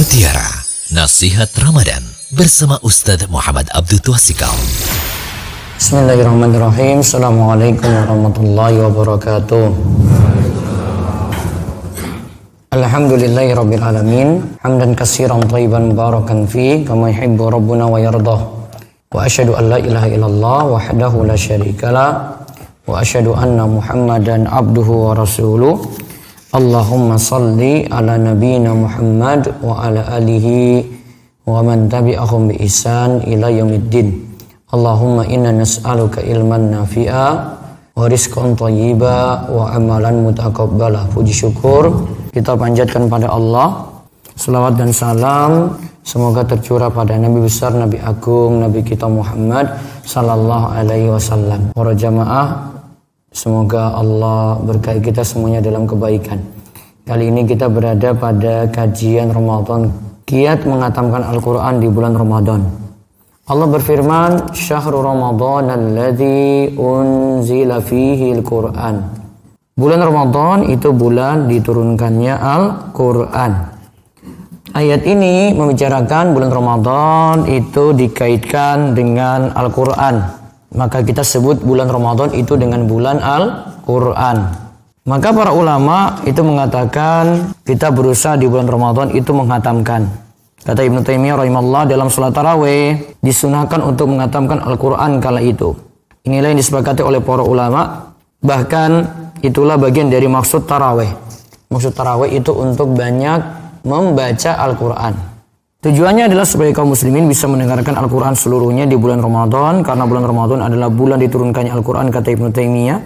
Mutiara Nasihat Ramadan bersama Ustadz Muhammad Abdul Twasikal. Bismillahirrahmanirrahim. Assalamualaikum warahmatullahi wabarakatuh. Alhamdulillahi rabbil alamin. Hamdan katsiran thayyiban mubarakan fi kama yuhibbu rabbuna wa yardah. Wa asyhadu an la ilaha illallah wahdahu la syarikalah wa asyhadu anna Muhammadan abduhu wa rasuluh. Allahumma salli ala nabiyyina Muhammad wa ala alihi wa man tabi'ahum bi ihsan ila yaumiddin. Allahumma inna nas'aluka ilman nafi'a wa rizqan thayyiba wa amalan mutaqabbala. Puji syukur kita panjatkan pada Allah. Salawat dan salam semoga tercurah pada Nabi besar, Nabi agung, Nabi kita Muhammad sallallahu alaihi wasallam. Para jamaah Semoga Allah berkahi kita semuanya dalam kebaikan. Kali ini kita berada pada kajian Ramadan. Kiat mengatamkan Al-Quran di bulan Ramadan. Allah berfirman, Syahrul Ramadan alladhi unzila fihi Al-Quran. Bulan Ramadan itu bulan diturunkannya Al-Quran. Ayat ini membicarakan bulan Ramadan itu dikaitkan dengan Al-Quran maka kita sebut bulan Ramadan itu dengan bulan Al-Quran. Maka para ulama itu mengatakan kita berusaha di bulan Ramadan itu menghatamkan. Kata Ibnu Taimiyah rahimahullah dalam salat tarawih disunahkan untuk menghatamkan Al-Quran kala itu. Inilah yang disepakati oleh para ulama. Bahkan itulah bagian dari maksud tarawih. Maksud tarawih itu untuk banyak membaca Al-Quran. Tujuannya adalah supaya kaum muslimin bisa mendengarkan Al-Quran seluruhnya di bulan Ramadan karena bulan Ramadan adalah bulan diturunkannya Al-Quran kata Ibnu Taimiyah.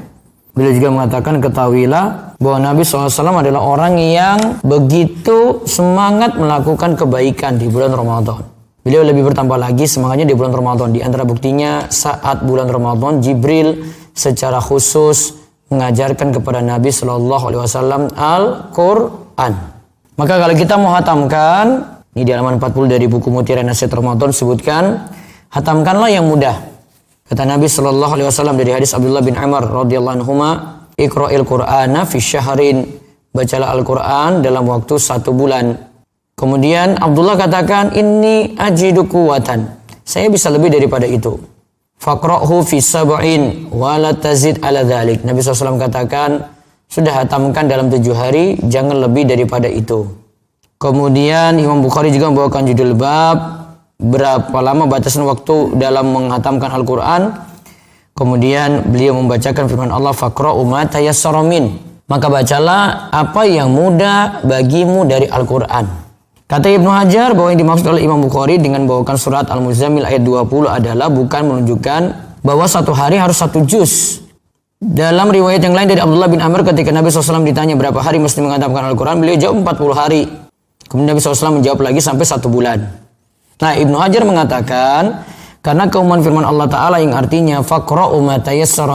Beliau juga mengatakan ketahuilah bahwa Nabi SAW adalah orang yang begitu semangat melakukan kebaikan di bulan Ramadan. Beliau lebih bertambah lagi semangatnya di bulan Ramadan. Di antara buktinya saat bulan Ramadan Jibril secara khusus mengajarkan kepada Nabi Wasallam Al-Quran. Maka kalau kita mau hatamkan ini di halaman 40 dari buku Mutiara Nasihat Ramadan sebutkan, hatamkanlah yang mudah. Kata Nabi Shallallahu Alaihi Wasallam dari hadis Abdullah bin Amr radhiyallahu anhu, Iqra'il Qur'ana fi syahrin. Bacalah Al-Quran dalam waktu satu bulan. Kemudian Abdullah katakan, ini ajidu kuwatan. Saya bisa lebih daripada itu. Faqra'hu fi sab'in wa la tazid ala dhalik. Nabi SAW katakan, sudah hatamkan dalam tujuh hari, jangan lebih daripada itu. Kemudian Imam Bukhari juga membawakan judul bab berapa lama batasan waktu dalam menghatamkan Al-Quran. Kemudian beliau membacakan firman Allah Fakro umat tayassaramin. Maka bacalah apa yang mudah bagimu dari Al-Quran. Kata Ibnu Hajar bahwa yang dimaksud oleh Imam Bukhari dengan membawakan surat Al-Muzammil ayat 20 adalah bukan menunjukkan bahwa satu hari harus satu juz. Dalam riwayat yang lain dari Abdullah bin Amr ketika Nabi SAW ditanya berapa hari mesti mengatakan Al-Quran, beliau jawab 40 hari. Kemudian Nabi SAW menjawab lagi sampai satu bulan. Nah Ibnu Hajar mengatakan karena keumuman firman Allah Ta'ala yang artinya Fakra'u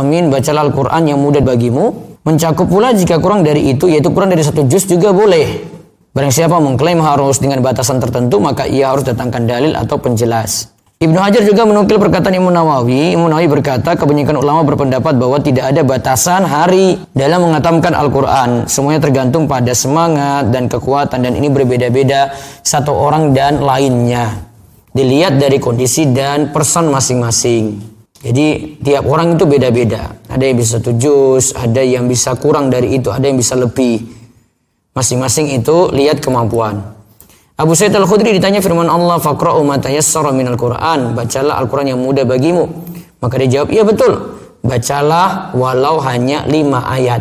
min Bacalah Al-Quran yang mudah bagimu. Mencakup pula jika kurang dari itu Yaitu kurang dari satu juz juga boleh. Barang siapa mengklaim harus dengan batasan tertentu Maka ia harus datangkan dalil atau penjelas Ibnu Hajar juga menukil perkataan Imam Nawawi. Imam Nawawi berkata, kebanyakan ulama berpendapat bahwa tidak ada batasan hari dalam mengatamkan Al-Quran. Semuanya tergantung pada semangat dan kekuatan dan ini berbeda-beda satu orang dan lainnya. Dilihat dari kondisi dan person masing-masing. Jadi tiap orang itu beda-beda. Ada yang bisa satu juz, ada yang bisa kurang dari itu, ada yang bisa lebih. Masing-masing itu lihat kemampuan. Abu Sa'id Al-Khudri ditanya firman Allah, "Faqra'u ma tayassara minal Qur'an." Bacalah Al-Qur'an yang mudah bagimu. Maka dia jawab, "Iya betul. Bacalah walau hanya lima ayat."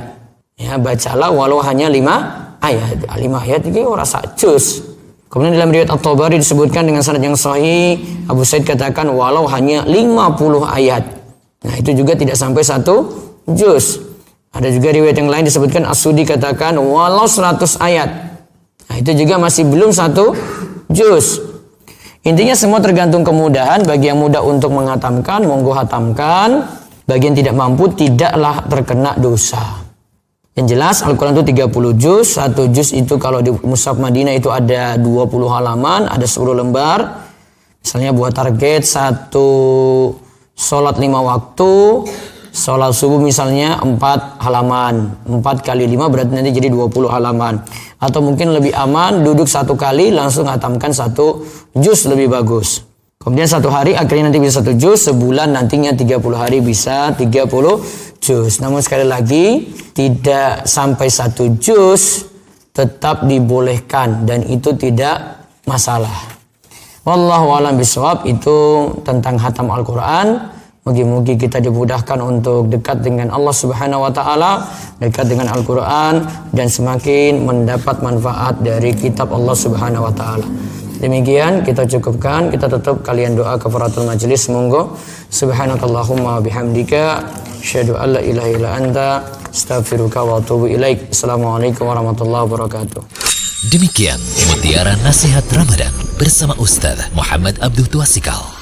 Ya, bacalah walau hanya lima ayat. Lima ayat ini orang juz. Kemudian dalam riwayat At-Tabari disebutkan dengan sanad yang sahih, Abu Sa'id katakan walau hanya 50 ayat. Nah, itu juga tidak sampai satu juz. Ada juga riwayat yang lain disebutkan As-Sudi katakan walau 100 ayat. Itu juga masih belum satu juz. Intinya semua tergantung kemudahan. Bagi yang mudah untuk menghatamkan, monggo hatamkan. Bagi yang tidak mampu, tidaklah terkena dosa. Yang jelas Al-Quran itu 30 juz. Satu juz itu kalau di Musaf Madinah itu ada 20 halaman, ada 10 lembar. Misalnya buat target satu sholat lima waktu, sholat subuh misalnya 4 halaman. 4 kali 5 berarti nanti jadi 20 halaman. Atau mungkin lebih aman duduk satu kali langsung hatamkan satu juz lebih bagus. Kemudian satu hari akhirnya nanti bisa satu juz, sebulan nantinya 30 hari bisa 30 juz. Namun sekali lagi tidak sampai satu juz tetap dibolehkan dan itu tidak masalah. Wallahu alam bisawab itu tentang hatam Al-Qur'an. Mugi-mugi kita dimudahkan untuk dekat dengan Allah Subhanahu wa taala, dekat dengan Al-Qur'an dan semakin mendapat manfaat dari kitab Allah Subhanahu wa taala. Demikian kita cukupkan, kita tutup kalian doa kafaratul majlis monggo. Subhanakallahumma bihamdika asyhadu an la ilaha illa anta astaghfiruka wa atubu ilaik. Assalamualaikum warahmatullahi wabarakatuh. Demikian mutiara nasihat Ramadan bersama Ustaz Muhammad Abdul Tuasikal.